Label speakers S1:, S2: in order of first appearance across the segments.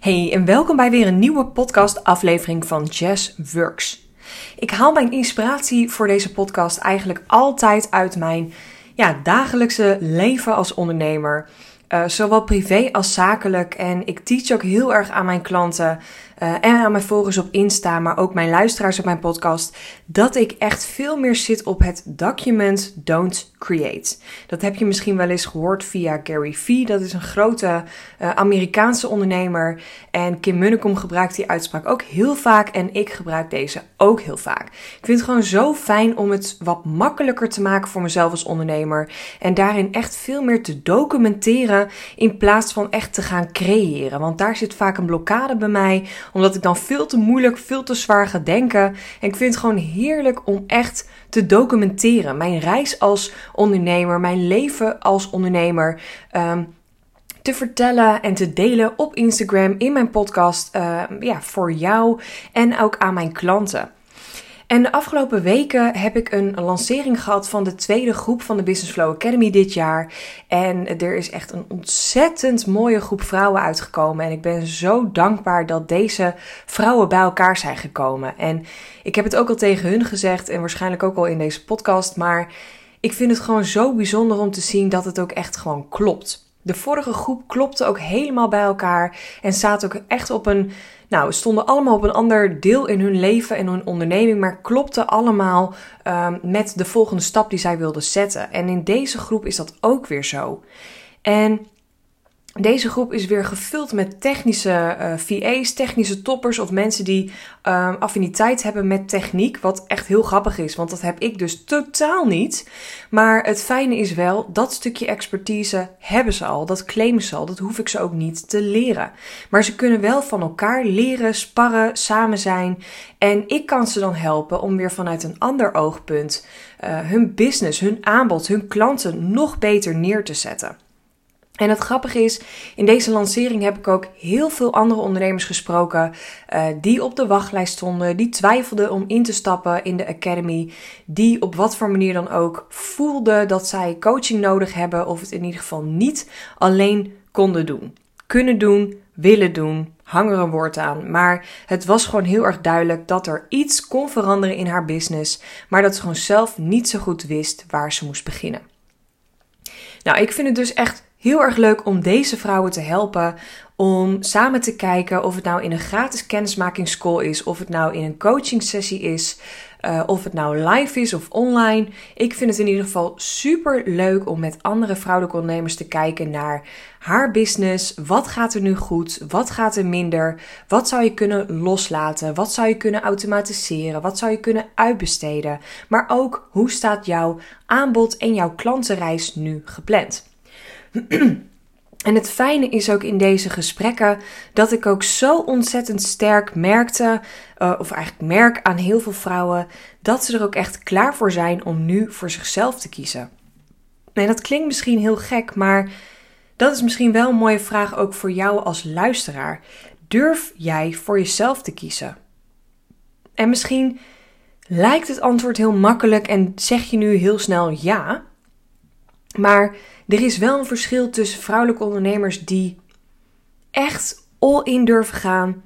S1: Hey en welkom bij weer een nieuwe podcast-aflevering van Jazz Works. Ik haal mijn inspiratie voor deze podcast eigenlijk altijd uit mijn ja, dagelijkse leven als ondernemer. Uh, zowel privé als zakelijk. En ik teach ook heel erg aan mijn klanten uh, en aan mijn volgers op Insta, maar ook mijn luisteraars op mijn podcast, dat ik echt veel meer zit op het document don't create. Dat heb je misschien wel eens gehoord via Gary Vee. Dat is een grote uh, Amerikaanse ondernemer. En Kim Munnekom gebruikt die uitspraak ook heel vaak. En ik gebruik deze ook heel vaak. Ik vind het gewoon zo fijn om het wat makkelijker te maken voor mezelf als ondernemer. En daarin echt veel meer te documenteren in plaats van echt te gaan creëren. Want daar zit vaak een blokkade bij mij omdat ik dan veel te moeilijk, veel te zwaar ga denken. En ik vind het gewoon heerlijk om echt te documenteren. Mijn reis als ondernemer, mijn leven als ondernemer. Um, te vertellen en te delen op Instagram, in mijn podcast, uh, ja, voor jou en ook aan mijn klanten. En de afgelopen weken heb ik een lancering gehad van de tweede groep van de Business Flow Academy dit jaar. En er is echt een ontzettend mooie groep vrouwen uitgekomen. En ik ben zo dankbaar dat deze vrouwen bij elkaar zijn gekomen. En ik heb het ook al tegen hun gezegd en waarschijnlijk ook al in deze podcast. Maar ik vind het gewoon zo bijzonder om te zien dat het ook echt gewoon klopt. De vorige groep klopte ook helemaal bij elkaar en zaten ook echt op een nou, stonden allemaal op een ander deel in hun leven en hun onderneming, maar klopten allemaal um, met de volgende stap die zij wilden zetten. En in deze groep is dat ook weer zo. En deze groep is weer gevuld met technische uh, eh, VA's, technische toppers of mensen die uh, affiniteit hebben met techniek. Wat echt heel grappig is, want dat heb ik dus totaal niet. Maar het fijne is wel, dat stukje expertise hebben ze al, dat claimen ze al, dat hoef ik ze ook niet te leren. Maar ze kunnen wel van elkaar leren, sparren, samen zijn. En ik kan ze dan helpen om weer vanuit een ander oogpunt uh, hun business, hun aanbod, hun klanten nog beter neer te zetten. En het grappige is, in deze lancering heb ik ook heel veel andere ondernemers gesproken uh, die op de wachtlijst stonden, die twijfelden om in te stappen in de academy, die op wat voor manier dan ook voelden dat zij coaching nodig hebben of het in ieder geval niet alleen konden doen. Kunnen doen, willen doen, hang er een woord aan. Maar het was gewoon heel erg duidelijk dat er iets kon veranderen in haar business, maar dat ze gewoon zelf niet zo goed wist waar ze moest beginnen. Nou, ik vind het dus echt heel erg leuk om deze vrouwen te helpen om samen te kijken of het nou in een gratis kennismakingscall is, of het nou in een coaching sessie is, uh, of het nou live is of online. Ik vind het in ieder geval super leuk om met andere vrouwelijke ondernemers te kijken naar haar business. Wat gaat er nu goed? Wat gaat er minder? Wat zou je kunnen loslaten? Wat zou je kunnen automatiseren? Wat zou je kunnen uitbesteden? Maar ook hoe staat jouw aanbod en jouw klantenreis nu gepland? En het fijne is ook in deze gesprekken dat ik ook zo ontzettend sterk merkte, uh, of eigenlijk merk aan heel veel vrouwen, dat ze er ook echt klaar voor zijn om nu voor zichzelf te kiezen. En dat klinkt misschien heel gek, maar dat is misschien wel een mooie vraag ook voor jou als luisteraar. Durf jij voor jezelf te kiezen? En misschien lijkt het antwoord heel makkelijk en zeg je nu heel snel ja, maar er is wel een verschil tussen vrouwelijke ondernemers die echt all in durven gaan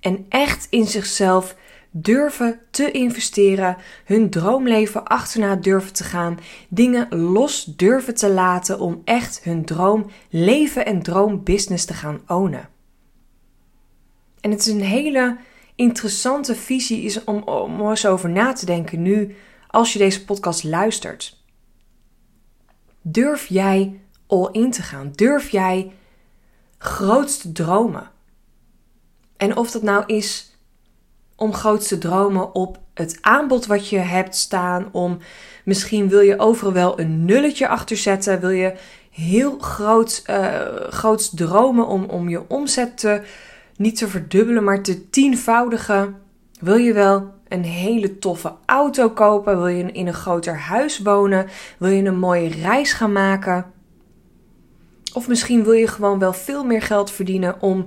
S1: en echt in zichzelf durven te investeren, hun droomleven achterna durven te gaan, dingen los durven te laten om echt hun droomleven en droombusiness te gaan ownen. En het is een hele interessante visie is om, om eens over na te denken nu als je deze podcast luistert. Durf jij all in te gaan? Durf jij groots te dromen? En of dat nou is om groots te dromen op het aanbod wat je hebt staan, om misschien wil je overal wel een nulletje achter zetten, wil je heel groot, uh, dromen om, om je omzet te, niet te verdubbelen, maar te tienvoudigen. Wil je wel een hele toffe auto kopen? Wil je in een groter huis wonen? Wil je een mooie reis gaan maken? Of misschien wil je gewoon wel veel meer geld verdienen om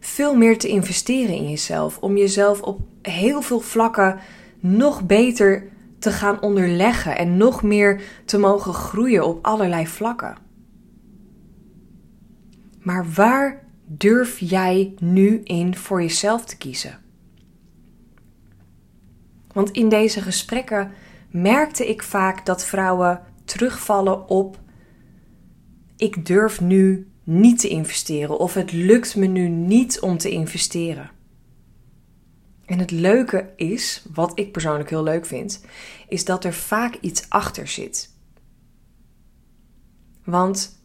S1: veel meer te investeren in jezelf. Om jezelf op heel veel vlakken nog beter te gaan onderleggen en nog meer te mogen groeien op allerlei vlakken. Maar waar durf jij nu in voor jezelf te kiezen? Want in deze gesprekken merkte ik vaak dat vrouwen terugvallen op: ik durf nu niet te investeren of het lukt me nu niet om te investeren. En het leuke is, wat ik persoonlijk heel leuk vind, is dat er vaak iets achter zit. Want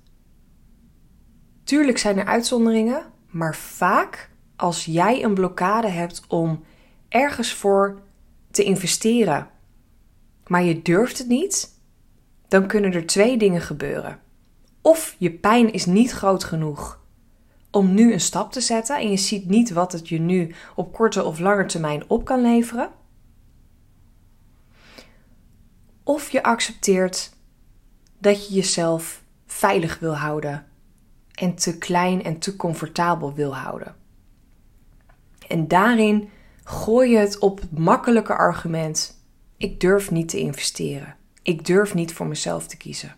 S1: tuurlijk zijn er uitzonderingen, maar vaak als jij een blokkade hebt om ergens voor te investeren, maar je durft het niet, dan kunnen er twee dingen gebeuren. Of je pijn is niet groot genoeg om nu een stap te zetten en je ziet niet wat het je nu op korte of lange termijn op kan leveren. Of je accepteert dat je jezelf veilig wil houden en te klein en te comfortabel wil houden. En daarin gooi je het op het makkelijke argument: ik durf niet te investeren. Ik durf niet voor mezelf te kiezen.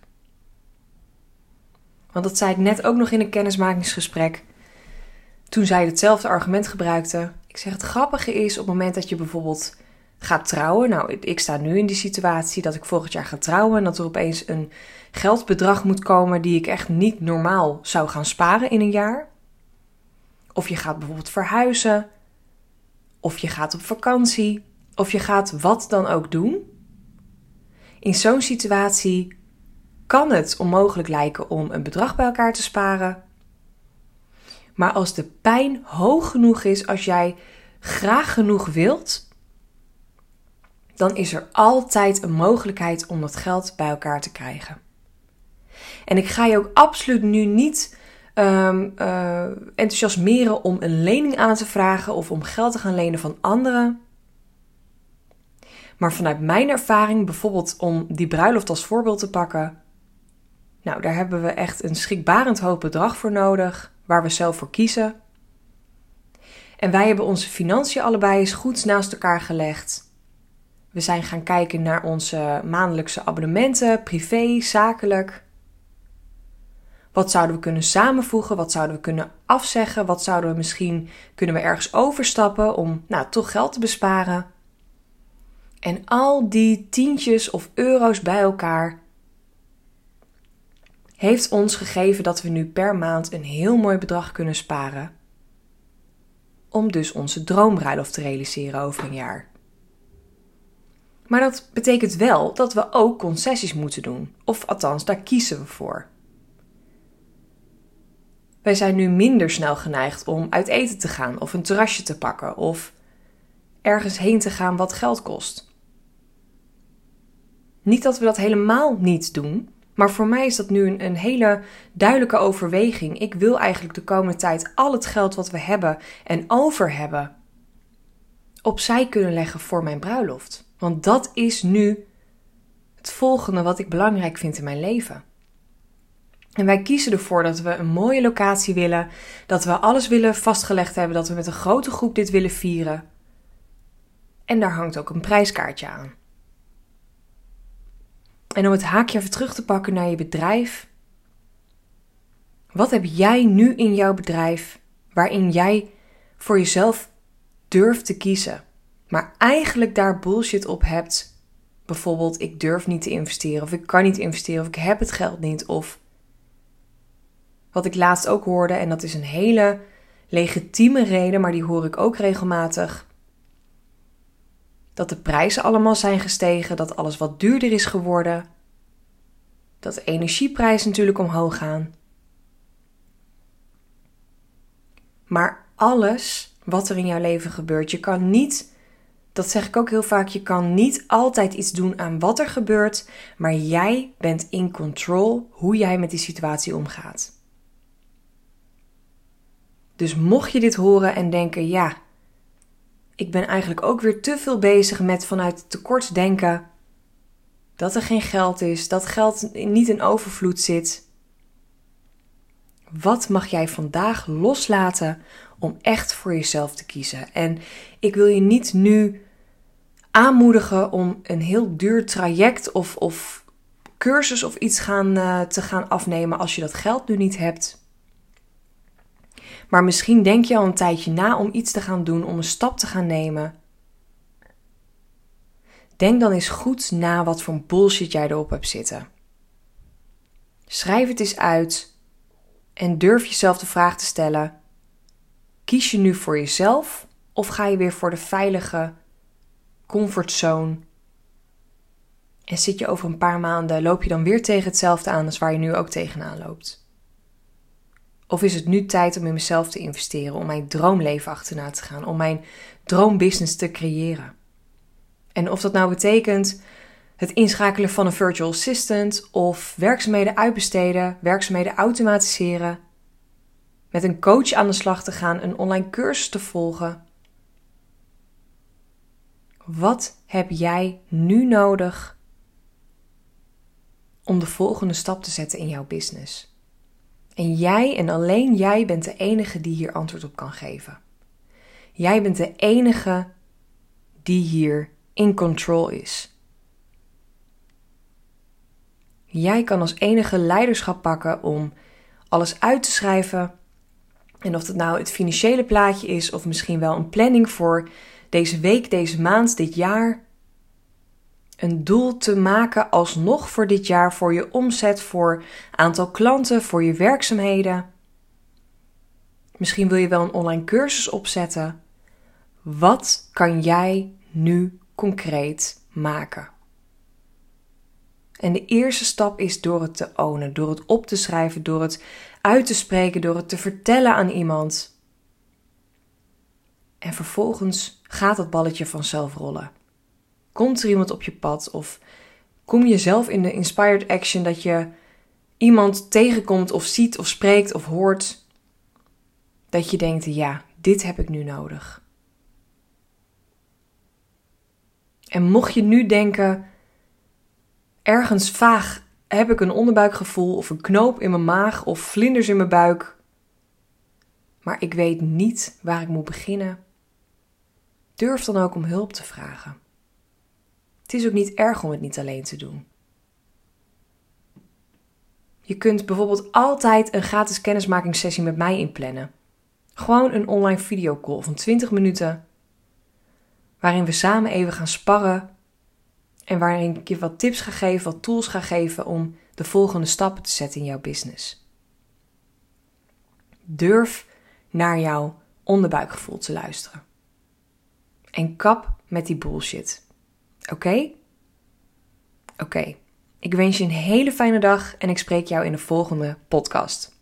S1: Want dat zei ik net ook nog in een kennismakingsgesprek. Toen zij hetzelfde argument gebruikte. Ik zeg: het grappige is op het moment dat je bijvoorbeeld gaat trouwen. Nou, ik sta nu in die situatie dat ik volgend jaar ga trouwen en dat er opeens een geldbedrag moet komen die ik echt niet normaal zou gaan sparen in een jaar. Of je gaat bijvoorbeeld verhuizen. Of je gaat op vakantie. Of je gaat wat dan ook doen. In zo'n situatie kan het onmogelijk lijken om een bedrag bij elkaar te sparen. Maar als de pijn hoog genoeg is, als jij graag genoeg wilt, dan is er altijd een mogelijkheid om dat geld bij elkaar te krijgen. En ik ga je ook absoluut nu niet um, uh, enthousiasmeren om een lening aan te vragen of om geld te gaan lenen van anderen. Maar vanuit mijn ervaring, bijvoorbeeld om die bruiloft als voorbeeld te pakken. Nou, daar hebben we echt een schrikbarend hoog bedrag voor nodig, waar we zelf voor kiezen. En wij hebben onze financiën allebei eens goed naast elkaar gelegd. We zijn gaan kijken naar onze maandelijkse abonnementen, privé, zakelijk. Wat zouden we kunnen samenvoegen? Wat zouden we kunnen afzeggen? Wat zouden we misschien kunnen we ergens overstappen om nou, toch geld te besparen? En al die tientjes of euro's bij elkaar heeft ons gegeven dat we nu per maand een heel mooi bedrag kunnen sparen. Om dus onze droombruiloft te realiseren over een jaar. Maar dat betekent wel dat we ook concessies moeten doen. Of althans, daar kiezen we voor. Wij zijn nu minder snel geneigd om uit eten te gaan of een terrasje te pakken of ergens heen te gaan wat geld kost. Niet dat we dat helemaal niet doen, maar voor mij is dat nu een, een, hele duidelijke overweging. Ik wil eigenlijk de komende tijd al het geld wat we hebben en over hebben opzij kunnen leggen voor mijn bruiloft. Want dat is nu het volgende wat ik belangrijk vind in mijn leven. En wij kiezen ervoor dat we een mooie locatie willen, dat we alles willen vastgelegd hebben, dat we met een grote groep dit willen vieren. En daar hangt ook een prijskaartje aan. En om het haakje even terug te pakken naar je bedrijf. Wat heb jij nu in jouw bedrijf waarin jij voor jezelf durft te kiezen, maar eigenlijk daar bullshit op hebt? Bijvoorbeeld, ik durf niet te investeren, of ik kan niet investeren, of ik heb het geld niet, of wat ik laatst ook hoorde, en dat is een hele legitieme reden, maar die hoor ik ook regelmatig. Dat de prijzen allemaal zijn gestegen, dat alles wat duurder is geworden. Dat de energieprijzen natuurlijk omhoog gaan. Maar alles wat er in jouw leven gebeurt, je kan niet, dat zeg ik ook heel vaak, je kan niet altijd iets doen aan wat er gebeurt, maar jij bent in control hoe jij met die situatie omgaat. Dus mocht je dit horen en denken, ja, ik ben eigenlijk ook weer te veel bezig met vanuit tekort denken dat er geen geld is, dat geld niet in overvloed zit. Wat mag jij vandaag loslaten om echt voor jezelf te kiezen? En ik wil je niet nu aanmoedigen om een heel duur traject of, of cursus of iets gaan, uh, te gaan afnemen als je dat geld nu niet hebt. Maar misschien denk je al een tijdje na om iets te gaan doen, om een stap te gaan nemen. Denk dan eens goed na wat voor bullshit jij erop hebt zitten. Schrijf het eens uit en durf jezelf de vraag te stellen: kies je nu voor jezelf of ga je weer voor de veilige comfortzone? En zit je over een paar maanden, loop je dan weer tegen hetzelfde aan als waar je nu ook tegenaan loopt? Of is het nu tijd om in mezelf te investeren, om mijn droomleven achterna te gaan, om mijn droombusiness te creëren? En of dat nou betekent het inschakelen van een virtual assistant of werkzaamheden uitbesteden, werkzaamheden automatiseren, met een coach aan de slag te gaan, een online cursus te volgen. Wat heb jij nu nodig om de volgende stap te zetten in jouw business? En jij en alleen jij bent de enige die hier antwoord op kan geven. Jij bent de enige die hier in control is. Jij kan als enige leiderschap pakken om alles uit te schrijven. En of dat nou het financiële plaatje is, of misschien wel een planning voor deze week, deze maand, dit jaar. Een doel te maken alsnog voor dit jaar, voor je omzet, voor aantal klanten, voor je werkzaamheden. Misschien wil je wel een online cursus opzetten. Wat kan jij nu concreet maken? En de eerste stap is door het te ownen, door het op te schrijven, door het uit te spreken, door het te vertellen aan iemand. En vervolgens gaat dat balletje vanzelf rollen. Komt er iemand op je pad of kom je zelf in de inspired action dat je iemand tegenkomt of ziet of spreekt of hoort dat je denkt: ja, dit heb ik nu nodig. En mocht je nu denken, ergens vaag heb ik een onderbuikgevoel of een knoop in mijn maag of vlinders in mijn buik, maar ik weet niet waar ik moet beginnen, durf dan ook om hulp te vragen. Het is ook niet erg om het niet alleen te doen. Je kunt bijvoorbeeld altijd een gratis kennismakingssessie met mij inplannen. Gewoon een online videocall van 20 minuten waarin we samen even gaan sparren en waarin ik je wat tips ga geven, wat tools ga geven om de volgende stappen te zetten in jouw business. Durf naar jouw onderbuikgevoel te luisteren. En kap met die bullshit. Oké? Oké. Ik wens je een hele fijne dag en ik spreek jou in de volgende podcast.